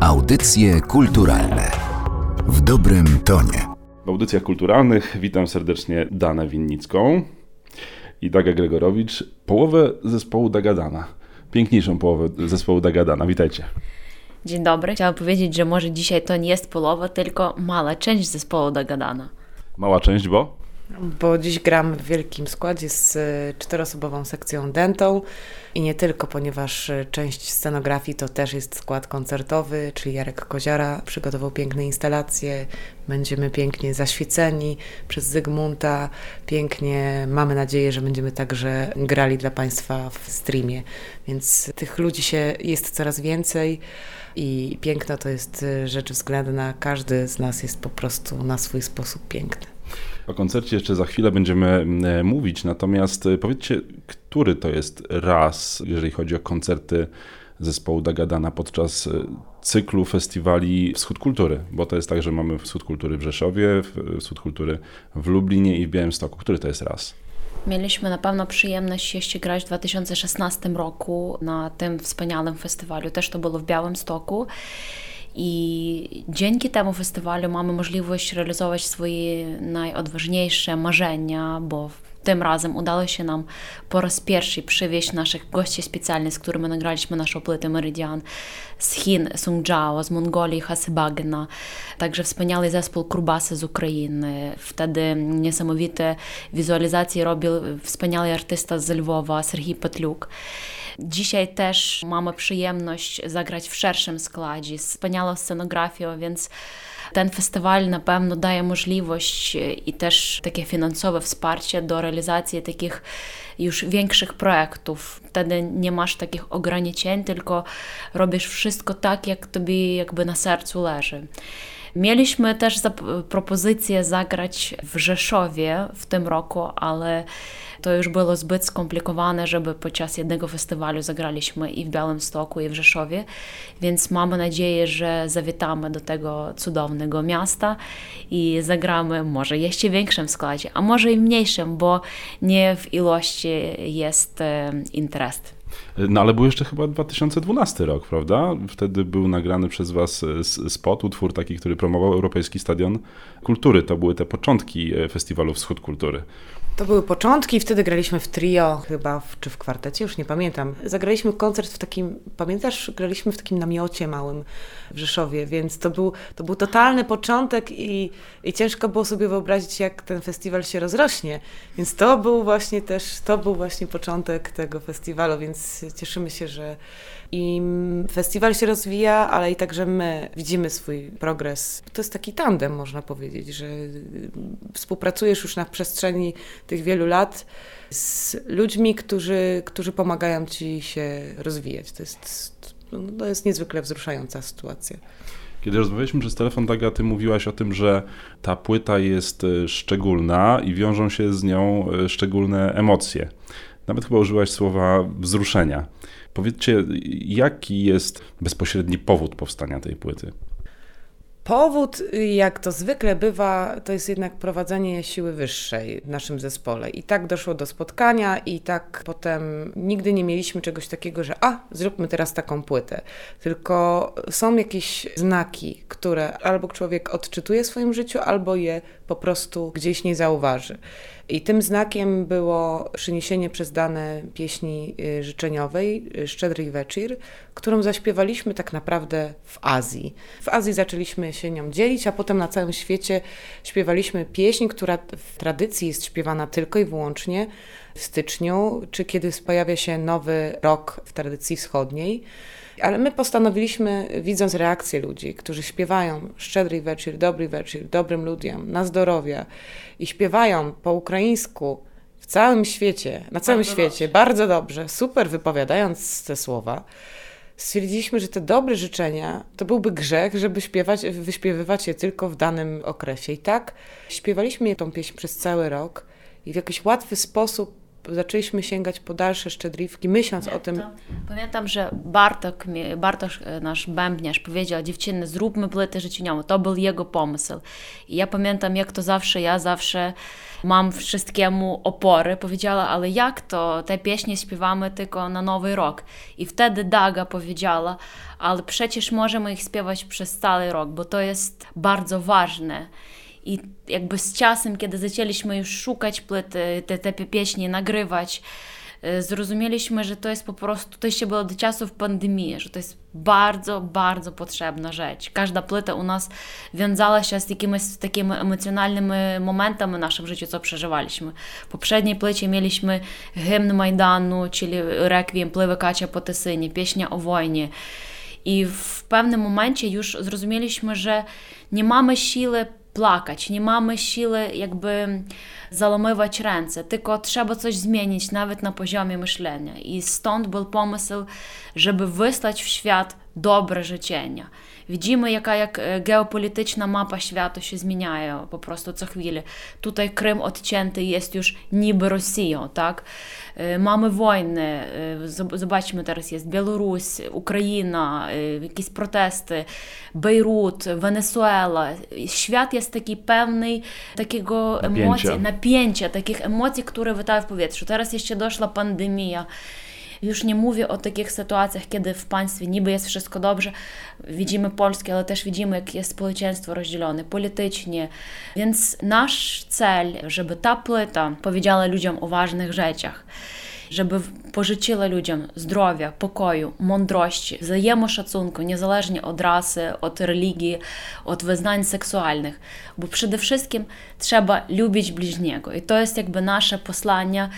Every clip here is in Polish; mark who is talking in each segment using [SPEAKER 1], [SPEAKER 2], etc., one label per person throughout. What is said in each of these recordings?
[SPEAKER 1] Audycje kulturalne w dobrym tonie.
[SPEAKER 2] W audycjach kulturalnych witam serdecznie Danę Winnicką i Daga Gregorowicz, połowę zespołu Dagadana. Piękniejszą połowę zespołu Dagadana. Witajcie.
[SPEAKER 3] Dzień dobry. Chciałam powiedzieć, że może dzisiaj to nie jest połowa, tylko mała część zespołu Dagadana.
[SPEAKER 2] Mała część, bo?
[SPEAKER 4] Bo dziś gram w wielkim składzie z e, czteroosobową sekcją dentą. I nie tylko, ponieważ e, część scenografii to też jest skład koncertowy, czyli Jarek Koziara przygotował piękne instalacje, będziemy pięknie zaświeceni przez Zygmunta, pięknie mamy nadzieję, że będziemy także grali dla Państwa w streamie, więc tych ludzi się jest coraz więcej i piękno to jest e, rzecz względna, każdy z nas jest po prostu na swój sposób piękny.
[SPEAKER 2] O koncercie jeszcze za chwilę będziemy e, mówić, natomiast e, powiedzcie, który to jest raz, jeżeli chodzi o koncerty zespołu Dagadana podczas e, cyklu festiwali Wschód Kultury, bo to jest tak, że mamy Wschód Kultury w Rzeszowie, Wschód Kultury w Lublinie i w Białymstoku. Który to jest raz?
[SPEAKER 3] Mieliśmy na pewno przyjemność jeszcze grać w 2016 roku na tym wspaniałym festiwalu. Też to było w Białymstoku. I dzięki temu festiwalu mamy możliwość realizować swoje najodważniejsze marzenia, bo tym razem udało się nam po raz pierwszy przywieźć naszych gości specjalnych, z którymi nagraliśmy naszą płytę Meridian z Chin, Sungjiao, z Mongolii, Hasybagna, także wspaniały zespół Krubasy z Ukrainy. Wtedy niesamowite wizualizacje robił wspaniały artysta z Lwowa, Serhii Petliuk. Dzisiaj też mamy przyjemność zagrać w szerszym składzie z wspaniałą scenografią, więc ten na pewno daje możliwość i też takie finansowe wsparcie do realizacji takich już większych projektów. Wtedy nie masz takich ograniczeń, tylko robisz wszystko tak, jak tobie jakby na sercu leży. Mieliśmy też propozycję zagrać w Rzeszowie w tym roku, ale to już było zbyt skomplikowane, żeby podczas jednego festiwalu zagraliśmy i w Białymstoku, i w Rzeszowie, więc mamy nadzieję, że zawitamy do tego cudownego miasta i zagramy może jeszcze większym składzie, a może i mniejszym, bo nie w ilości jest interes.
[SPEAKER 2] No ale był jeszcze chyba 2012 rok, prawda? Wtedy był nagrany przez was e, spot, utwór taki, który promował Europejski Stadion Kultury. To były te początki e, festiwalu Wschód Kultury.
[SPEAKER 4] To były początki, wtedy graliśmy w trio chyba, w, czy w kwartecie, już nie pamiętam. Zagraliśmy koncert w takim, pamiętasz, graliśmy w takim namiocie małym w Rzeszowie, więc to był, to był totalny początek i, i ciężko było sobie wyobrazić, jak ten festiwal się rozrośnie. Więc to był właśnie też, to był właśnie początek tego festiwalu, więc cieszymy się, że i festiwal się rozwija, ale i także my widzimy swój progres. To jest taki tandem, można powiedzieć, że współpracujesz już na przestrzeni tych wielu lat z ludźmi, którzy, którzy pomagają ci się rozwijać. To jest, to jest niezwykle wzruszająca sytuacja.
[SPEAKER 2] Kiedy rozmawialiśmy przez telefon, Daga, ty mówiłaś o tym, że ta płyta jest e, szczególna i wiążą się z nią e, szczególne emocje. Nawet chyba użyłaś słowa wzruszenia. Powiedzcie, jaki jest bezpośredni powód powstania tej płyty?
[SPEAKER 4] Powód, jak to zwykle bywa, to jest jednak prowadzenie siły wyższej w naszym zespole. I tak doszło do spotkania, i tak potem nigdy nie mieliśmy czegoś takiego, że a, zróbmy teraz taką płytę. Tylko są jakieś znaki, które albo człowiek odczytuje w swoim życiu, albo je po prostu gdzieś nie zauważy. I tym znakiem było przyniesienie przez dane pieśni y, życzeniowej y, Szczedry Wieczór, którą zaśpiewaliśmy tak naprawdę w Azji. W Azji zaczęliśmy się nią dzielić, a potem na całym świecie śpiewaliśmy pieśń, która w tradycji jest śpiewana tylko i wyłącznie w styczniu, czy kiedy pojawia się nowy rok w tradycji wschodniej. Ale my postanowiliśmy, widząc reakcję ludzi, którzy śpiewają Szczedry wieczór, Dobry wieczór, dobrym ludziom, na zdrowie i śpiewają po ukraińsku w całym świecie, na całym bardzo świecie, dobrze. bardzo dobrze, super wypowiadając te słowa, stwierdziliśmy, że te dobre życzenia to byłby grzech, żeby śpiewać, wyśpiewywać je tylko w danym okresie. I tak śpiewaliśmy tą pieśń przez cały rok i w jakiś łatwy sposób zaczęliśmy sięgać po dalsze szczedriwki, myśląc o tym.
[SPEAKER 3] Pamiętam, że Bartok, Bartosz, e, nasz bębniarz, powiedział, dziewczyny, zróbmy płytę życieniową. To był jego pomysł. I ja pamiętam, jak to zawsze, ja zawsze mam wszystkiemu opory. Powiedziała, ale jak to? Te pieśni śpiewamy tylko na Nowy Rok. I wtedy Daga powiedziała, ale przecież możemy ich śpiewać przez cały rok, bo to jest bardzo ważne. I jakby z czasem, kiedy zaczęliśmy już szukać płyty, te, te pieśni, nagrywać, zrozumieliśmy, że to jest po prostu, to jeszcze było do czasów pandemii, że to jest bardzo, bardzo potrzebna rzecz. Każda płyta u nas wiązała się z jakimiś takimi emocjonalnymi momentami w naszym życiu, co przeżywaliśmy. W poprzedniej płycie mieliśmy hymn Majdanu, czyli Requiem, Pływy Kacia po Tesynie, pieśnia o wojnie. I w pewnym momencie już zrozumieliśmy, że nie mamy siły plakać, nie mamy siły jakby załamywać ręce, tylko trzeba coś zmienić nawet na poziomie myślenia. I stąd był pomysł, żeby wysłać w świat dobre życzenia. Widzimy, jaka jak geopolityczna mapa świata się zmienia po prostu co chwilę. Tutaj Krym odcięty jest już niby Rosją, tak? Mamy wojny, zobaczmy teraz jest Białoruś, Ukraina, jakieś protesty, Bejrut, Wenezuela. Świat jest taki pełny takiego emocji, napięcia, takich emocji, które witają w powietrzu. Teraz jeszcze doszła pandemia. Już nie mówię o takich sytuacjach, kiedy w państwie niby jest wszystko dobrze, widzimy Polskę, ale też widzimy, jak jest społeczeństwo rozdzielone politycznie. Więc nasz cel, żeby ta płyta powiedziała ludziom o ważnych rzeczach, żeby pożyczyła ludziom zdrowia, pokoju, mądrości, wzajemnego szacunku, niezależnie od rasy, od religii, od wyznań seksualnych. Bo przede wszystkim trzeba lubić bliźniego. I to jest jakby nasze posłanie.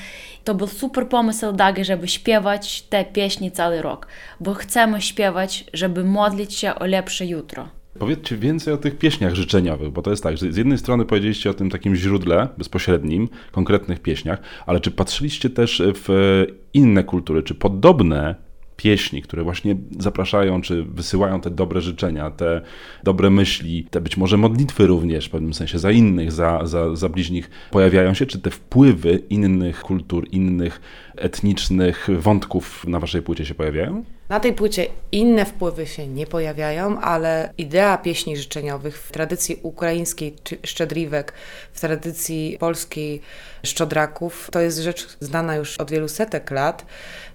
[SPEAKER 3] To był super pomysł Dagi, żeby śpiewać te pieśni cały rok. Bo chcemy śpiewać, żeby modlić się o lepsze jutro.
[SPEAKER 2] Powiedzcie więcej o tych pieśniach życzeniowych, bo to jest tak, że z jednej strony powiedzieliście o tym takim źródle bezpośrednim, konkretnych pieśniach, ale czy patrzyliście też w inne kultury, czy podobne pieśni, które właśnie zapraszają, czy wysyłają te dobre życzenia, te dobre myśli, te być może modlitwy również w pewnym sensie za innych, za, za, za bliźnich, pojawiają się, czy te wpływy innych kultur, innych etnicznych wątków na waszej płycie się pojawiają?
[SPEAKER 4] Na tej płycie inne wpływy się nie pojawiają, ale idea pieśni życzeniowych w tradycji ukraińskiej szczedriwek, w tradycji polskiej szczodraków, to jest rzecz znana już od wielu setek lat.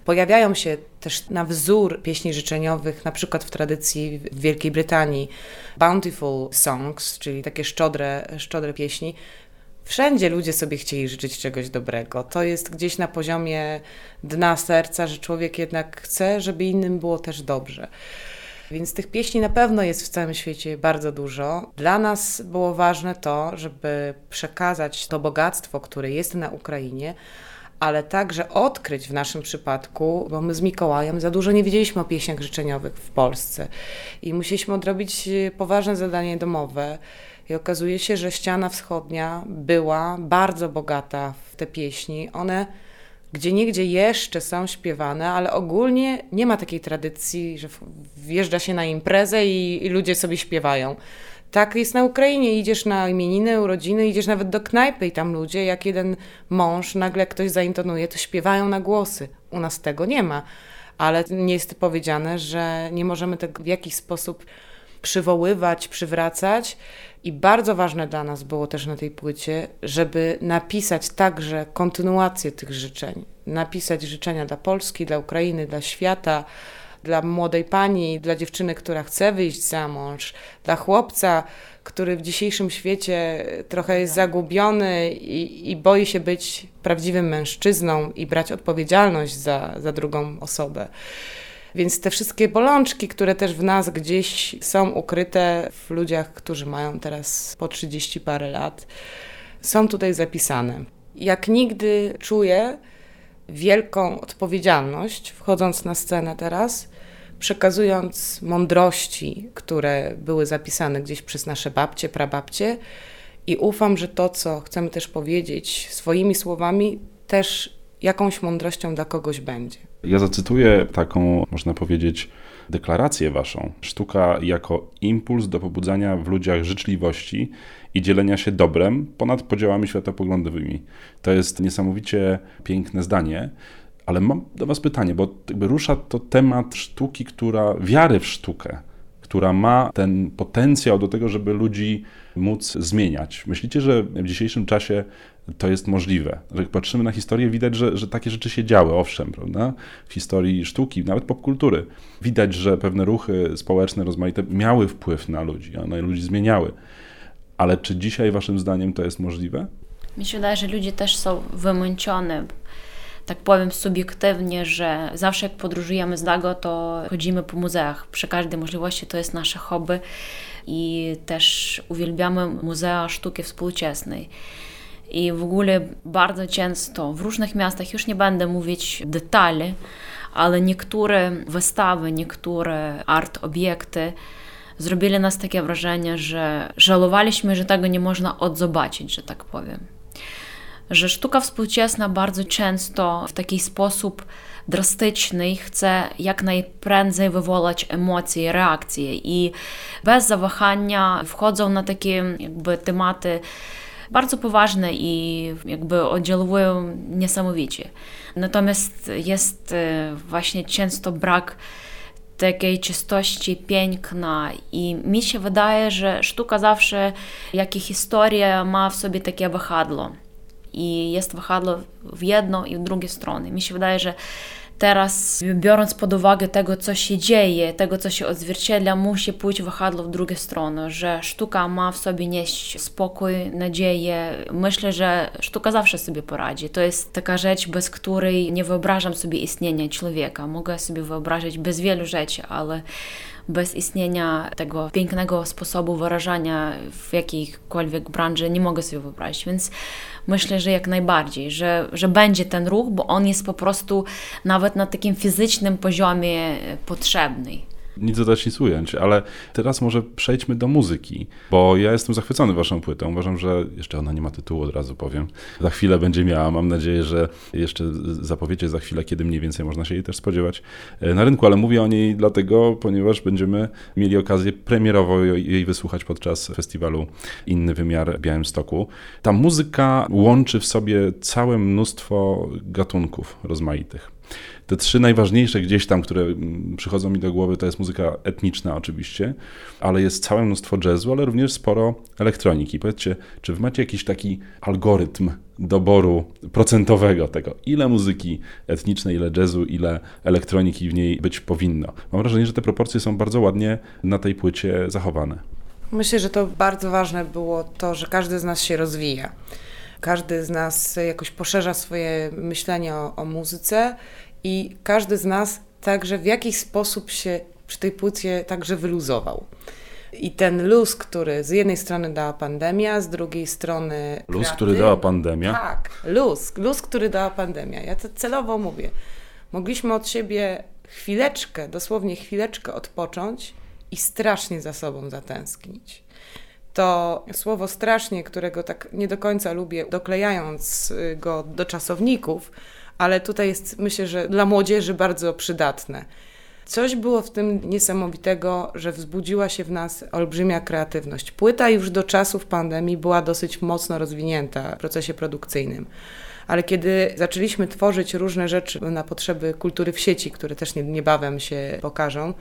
[SPEAKER 4] Pojawiają się też na wzór pieśni życzeniowych, na przykład w tradycji w Wielkiej Brytanii, bountiful songs, czyli takie szczodre, szczodre pieśni. Wszędzie ludzie sobie chcieli życzyć czegoś dobrego. To jest gdzieś na poziomie dna serca, że człowiek jednak chce, żeby innym było też dobrze. Więc tych pieśni na pewno jest w całym świecie bardzo dużo. Dla nas było ważne to, żeby przekazać to bogactwo, które jest na Ukrainie, ale także odkryć w naszym przypadku, bo my z Mikołajem za dużo nie wiedzieliśmy o pieśniach życzeniowych w Polsce i musieliśmy odrobić poważne zadanie domowe. I okazuje się, że ściana wschodnia była bardzo bogata w te pieśni. One gdzie niegdzie jeszcze są śpiewane, ale ogólnie nie ma takiej tradycji, że wjeżdża się na imprezę i, i ludzie sobie śpiewają. Tak jest na Ukrainie. Idziesz na imieniny, urodziny, idziesz nawet do knajpy i tam ludzie, jak jeden mąż, nagle ktoś zaintonuje, to śpiewają na głosy. U nas tego nie ma. Ale nie jest powiedziane, że nie możemy tego w jakiś sposób przywoływać, przywracać. I bardzo ważne dla nas było też na tej płycie, żeby napisać także kontynuację tych życzeń. Napisać życzenia dla Polski, dla Ukrainy, dla świata, dla młodej pani, dla dziewczyny, która chce wyjść za mąż, dla chłopca, który w dzisiejszym świecie trochę jest zagubiony i, i boi się być prawdziwym mężczyzną i brać odpowiedzialność za, za drugą osobę. Więc te wszystkie bolączki, które też w nas gdzieś są ukryte w ludziach, którzy mają teraz po 30 parę lat, są tutaj zapisane. Jak nigdy czuję wielką odpowiedzialność, wchodząc na scenę teraz, przekazując mądrości, które były zapisane gdzieś przez nasze babcie, prababcie, i ufam, że to, co chcemy też powiedzieć swoimi słowami, też jakąś mądrością dla kogoś będzie.
[SPEAKER 2] Ja zacytuję taką, można powiedzieć, deklarację waszą. Sztuka jako impuls do pobudzania w ludziach życzliwości i dzielenia się dobrem ponad podziałami światopoglądowymi. To jest niesamowicie piękne zdanie. Ale mam do Was pytanie, bo jakby rusza to temat sztuki, która, wiary w sztukę, która ma ten potencjał do tego, żeby ludzi móc zmieniać. Myślicie, że w dzisiejszym czasie to jest możliwe? Jak patrzymy na historię, widać, że, że takie rzeczy się działy, owszem, prawda? W historii sztuki, nawet popkultury. Widać, że pewne ruchy społeczne, rozmaite miały wpływ na ludzi, one ludzi zmieniały. Ale czy dzisiaj, Waszym zdaniem, to jest możliwe?
[SPEAKER 3] Mi się wydaje, że ludzie też są wymęczeni tak powiem subiektywnie, że zawsze jak podróżujemy z Dago, to chodzimy po muzeach. Przy każdej możliwości to jest nasze hobby i też uwielbiamy muzea sztuki współczesnej. I w ogóle bardzo często w różnych miastach, już nie będę mówić detali, ale niektóre wystawy, niektóre art obiekty zrobili nas takie wrażenie, że żałowaliśmy, że tego nie można odzobaczyć, że tak powiem. Że sztuka współczesna bardzo często w taki sposób drastyczny chce jak najprędzej wywołać emocje, reakcje i bez zawahania wchodzą na takie jakby tematy bardzo poważne i jakby oddziałują niesamowicie. Natomiast jest e, właśnie często brak takiej czystości, piękna i mi się wydaje, że sztuka zawsze, jak i historia ma w sobie takie wahadło i jest wahadło w jedną i w drugą stronę. Mi się wydaje, że teraz, biorąc pod uwagę tego, co się dzieje, tego, co się odzwierciedla, musi pójść wahadło w drugą stronę, że sztuka ma w sobie nieść spokój, nadzieję. Myślę, że sztuka zawsze sobie poradzi. To jest taka rzecz, bez której nie wyobrażam sobie istnienia człowieka. Mogę sobie wyobrazić bez wielu rzeczy, ale bez istnienia tego pięknego sposobu wyrażania w jakiejkolwiek branży nie mogę sobie wyobrazić. Więc myślę, że jak najbardziej, że, że będzie ten ruch, bo on jest po prostu nawet na takim fizycznym poziomie potrzebny
[SPEAKER 2] nic dodać, nic ująć, ale teraz może przejdźmy do muzyki, bo ja jestem zachwycony waszą płytą. Uważam, że jeszcze ona nie ma tytułu, od razu powiem. Za chwilę będzie miała. Mam nadzieję, że jeszcze zapowiecie za chwilę, kiedy mniej więcej można się jej też spodziewać e, na rynku, ale mówię o niej dlatego, ponieważ będziemy mieli okazję premierowo jej wysłuchać podczas festiwalu Inny Wymiar w Białymstoku. Ta muzyka łączy w sobie całe mnóstwo gatunków rozmaitych. Te trzy najważniejsze gdzieś tam, które mm, przychodzą mi do głowy, to jest muzyka etniczna oczywiście, ale jest całe mnóstwo jazzu, ale również sporo elektroniki. Powiedzcie, czy wy macie jakiś taki algorytm doboru procentowego tego, ile muzyki etnicznej, ile jazzu, ile elektroniki w niej być powinno? Mam wrażenie, że te proporcje są bardzo ładnie na tej płycie zachowane.
[SPEAKER 4] Myślę, że to bardzo ważne było to, że każdy z nas się rozwija. Każdy z nas jakoś poszerza swoje myślenie o, o muzyce i każdy z nas także w jakiś sposób się przy tej płycie także wyluzował. I ten luz, który z jednej strony dała pandemia, z drugiej strony.
[SPEAKER 2] Luz, który dała pandemia?
[SPEAKER 4] Tak, luz, luz, który dała pandemia. Ja to celowo mówię. Mogliśmy od siebie chwileczkę, dosłownie chwileczkę odpocząć i strasznie za sobą zatęsknić. To słowo strasznie, którego tak nie do końca lubię, doklejając go do czasowników, ale tutaj jest, myślę, że dla młodzieży bardzo przydatne. Coś było w tym niesamowitego, że wzbudziła się w nas olbrzymia kreatywność. Płyta już do czasów pandemii była dosyć mocno rozwinięta w procesie produkcyjnym. Ale kiedy zaczęliśmy tworzyć różne rzeczy na potrzeby kultury w sieci, które też niebawem się pokażą,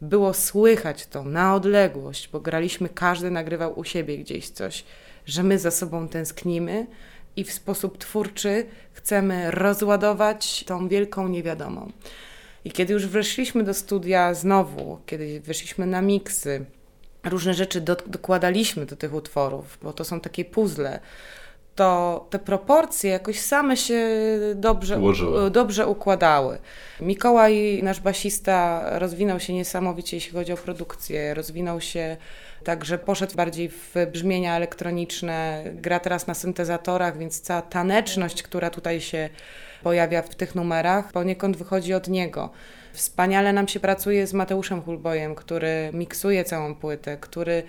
[SPEAKER 4] było słychać to na odległość, bo graliśmy, każdy nagrywał u siebie gdzieś coś, że my za sobą tęsknimy, i w sposób twórczy chcemy rozładować tą wielką niewiadomą. I kiedy już weszliśmy do studia znowu, kiedy weszliśmy na miksy, różne rzeczy do, dokładaliśmy do tych utworów, bo to są takie puzzle, to te proporcje jakoś same się dobrze, dobrze układały. Mikołaj, nasz basista, rozwinął się niesamowicie, jeśli chodzi o produkcję, rozwinął się Także poszedł bardziej w brzmienia elektroniczne, gra teraz na syntezatorach, więc cała taneczność, która tutaj się pojawia w tych numerach, poniekąd wychodzi od niego. Wspaniale nam się pracuje z Mateuszem Hulbojem, który miksuje całą płytę, który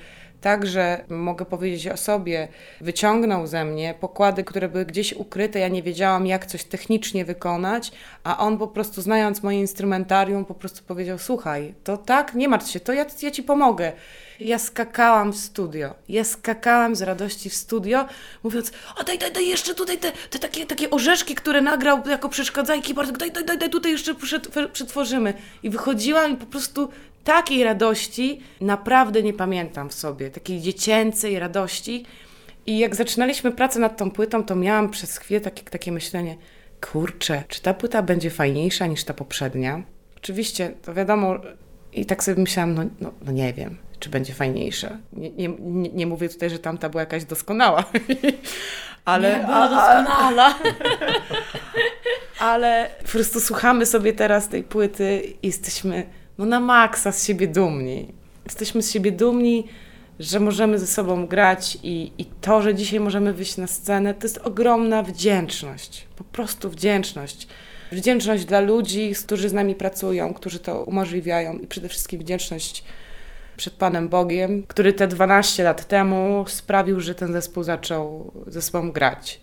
[SPEAKER 4] także mogę powiedzieć o sobie, wyciągnął ze mnie pokłady, które były gdzieś ukryte. Ja nie wiedziałam, jak coś technicznie wykonać, a on po prostu, znając moje instrumentarium, po prostu powiedział: Słuchaj, to tak, nie martw się, to ja, ja ci pomogę. Ja skakałam w studio. Ja skakałam z radości w studio, mówiąc, a daj, daj, daj jeszcze tutaj te, te takie, takie orzeszki, które nagrał jako przeszkadzajki, Bartek, daj, daj, daj, daj tutaj jeszcze przetworzymy. I wychodziłam i po prostu takiej radości naprawdę nie pamiętam w sobie, takiej dziecięcej radości. I jak zaczynaliśmy pracę nad tą płytą, to miałam przez chwilę takie, takie myślenie, kurczę, czy ta płyta będzie fajniejsza niż ta poprzednia? Oczywiście, to wiadomo, i tak sobie myślałam, no, no, no nie wiem czy będzie fajniejsza. Nie, nie, nie, mówię tutaj, że tamta była jakaś doskonała, ale...
[SPEAKER 3] Nie, była doskonała.
[SPEAKER 4] ale po prostu słuchamy sobie teraz tej płyty i jesteśmy no, na maksa z siebie dumni. Jesteśmy z siebie dumni, że możemy ze sobą grać i, i to, że dzisiaj możemy wyjść na scenę, to jest ogromna wdzięczność. Po prostu wdzięczność. Wdzięczność dla ludzi, którzy z nami pracują, którzy to umożliwiają i przede wszystkim wdzięczność przed Panem Bogiem, który te 12 lat temu sprawił, że ten zespół zaczął ze sobą grać.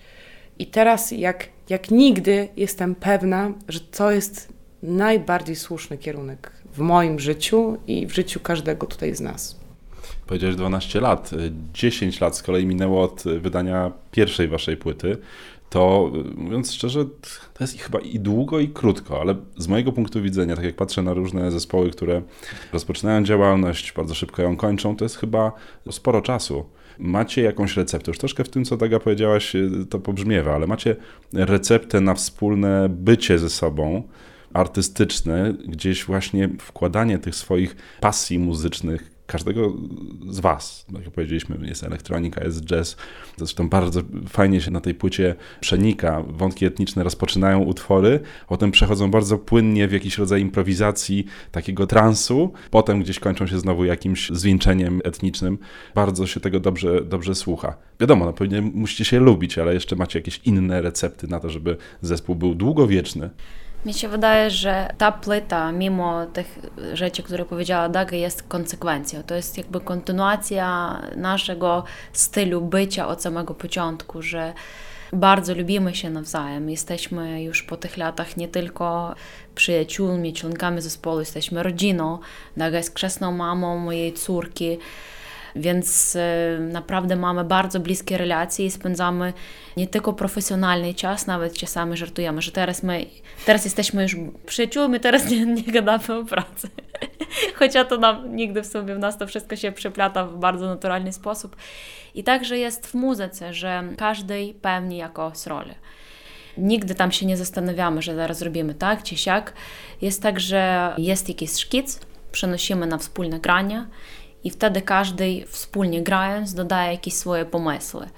[SPEAKER 4] I teraz, jak, jak nigdy, jestem pewna, że to jest najbardziej słuszny kierunek w moim życiu i w życiu każdego tutaj z nas.
[SPEAKER 2] Powiedziałeś 12 lat. 10 lat z kolei minęło od wydania pierwszej waszej płyty to mówiąc szczerze, to jest chyba i długo, i krótko, ale z mojego punktu widzenia, tak jak patrzę na różne zespoły, które rozpoczynają działalność, bardzo szybko ją kończą, to jest chyba sporo czasu. Macie jakąś receptę? Już troszkę w tym, co Daga powiedziałaś, to pobrzmiewa, ale macie receptę na wspólne bycie ze sobą, artystyczne, gdzieś właśnie wkładanie tych swoich pasji muzycznych, każdego z Was. Tak jak powiedzieliśmy, jest elektronika, jest jazz. Zresztą bardzo fajnie się na tej płycie przenika. Wątki etniczne rozpoczynają utwory, potem przechodzą bardzo płynnie w jakiś rodzaj improwizacji, takiego transu, potem gdzieś kończą się znowu jakimś zwieńczeniem etnicznym. Bardzo się tego dobrze, dobrze słucha. Wiadomo, no pewnie musicie się lubić, ale jeszcze macie jakieś inne recepty na to, żeby zespół był długowieczny.
[SPEAKER 3] Mi się wydaje, że ta płyta, mimo tych rzeczy, które powiedziała Daga, jest konsekwencją. To jest jakby kontynuacja naszego stylu bycia od samego początku, że bardzo lubimy się nawzajem. Jesteśmy już po tych latach nie tylko przyjaciółmi, członkami zespołu, jesteśmy rodziną. Daga jest krzesną mamą mojej córki. Więc e, naprawdę mamy bardzo bliskie relacje i spędzamy nie tylko profesjonalny czas, nawet czasami żartujemy, że teraz my, teraz jesteśmy już przyjaciółmi, teraz nie, nie gadamy o pracy. Chociaż to nam nigdy w sobie w nas to wszystko się przeplata w bardzo naturalny sposób. I także jest w muzyce, że każdy pełni jakąś rolę. Nigdy tam się nie zastanawiamy, że zaraz robimy tak czy siak. Jest tak, że jest jakiś szkic, przenosimy na wspólne granie i wtedy każdy wspólnie grając dodaje jakieś swoje pomysły.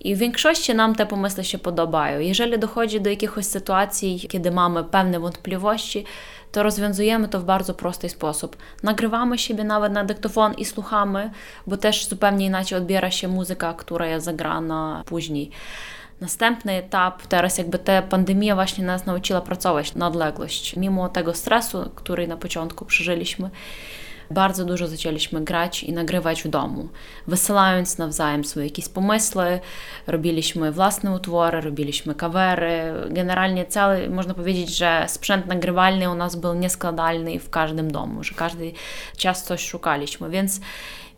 [SPEAKER 3] I w większości nam te pomysły się podobają. Jeżeli dochodzi do jakichś sytuacji, kiedy mamy pewne wątpliwości, to rozwiązujemy to w bardzo prosty sposób. Nagrywamy siebie nawet na dyktofon i słuchamy, bo też zupełnie inaczej odbiera się muzyka, która jest zagrana później. Następny etap, teraz jakby ta pandemia właśnie nas nauczyła pracować na odległość. Mimo tego stresu, który na początku przeżyliśmy, bardzo dużo zaczęliśmy grać i nagrywać w domu, wysyłając nawzajem swoje jakieś pomysły, robiliśmy własne utwory, robiliśmy covery. Generalnie cały, można powiedzieć, że sprzęt nagrywalny u nas był nieskładalny w każdym domu, że każdy czas coś szukaliśmy, więc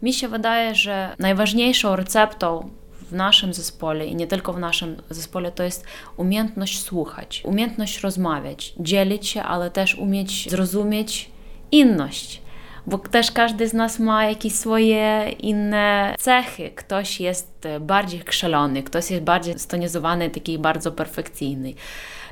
[SPEAKER 3] mi się wydaje, że najważniejszą receptą w naszym zespole i nie tylko w naszym zespole to jest umiejętność słuchać, umiejętność rozmawiać, dzielić się, ale też umieć zrozumieć inność bo też każdy z nas ma jakieś swoje inne cechy. Ktoś jest bardziej krzelony, ktoś jest bardziej stonizowany, taki bardzo perfekcyjny.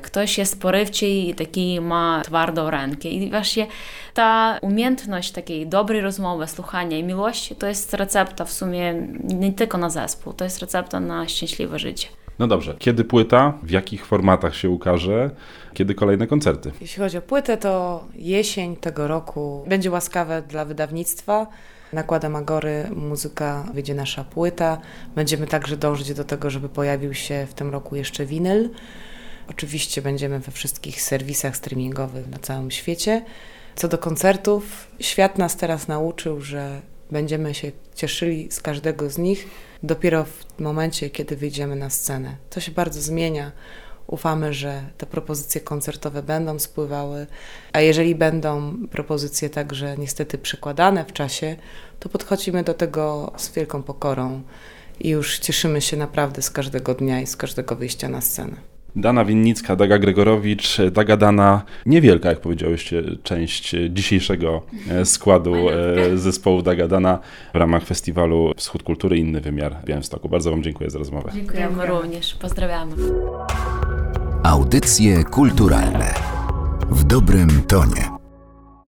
[SPEAKER 3] Ktoś jest porywczy i taki ma twardą rękę. I właśnie ta umiejętność takiej dobrej rozmowy, słuchania i miłości to jest recepta w sumie nie tylko na zespół, to jest recepta na szczęśliwe życie.
[SPEAKER 2] No dobrze, kiedy płyta, w jakich formatach się ukaże, kiedy kolejne koncerty?
[SPEAKER 4] Jeśli chodzi o płytę, to jesień tego roku będzie łaskawe dla wydawnictwa. Nakładem Agory muzyka wyjdzie nasza płyta. Będziemy także dążyć do tego, żeby pojawił się w tym roku jeszcze winyl. Oczywiście będziemy we wszystkich serwisach streamingowych na całym świecie. Co do koncertów, świat nas teraz nauczył, że będziemy się cieszyli z każdego z nich dopiero w momencie, kiedy wyjdziemy na scenę. To się bardzo zmienia. Ufamy, że te propozycje koncertowe będą spływały, a jeżeli będą propozycje także niestety przekładane w czasie, to podchodzimy do tego z wielką pokorą i już cieszymy się naprawdę z każdego dnia i z każdego wyjścia na scenę.
[SPEAKER 2] Dana Winnicka, Daga Gregorowicz, Daga Dana, niewielka, jak powiedziałyście, część dzisiejszego e, składu e, zespołu Daga Dana w ramach festiwalu Wschód Kultury Inny Wymiar w Białymstoku. Bardzo Wam dziękuję za rozmowę.
[SPEAKER 3] Dziękujemy również. Pozdrawiamy.
[SPEAKER 1] Audycje kulturalne w dobrym tonie.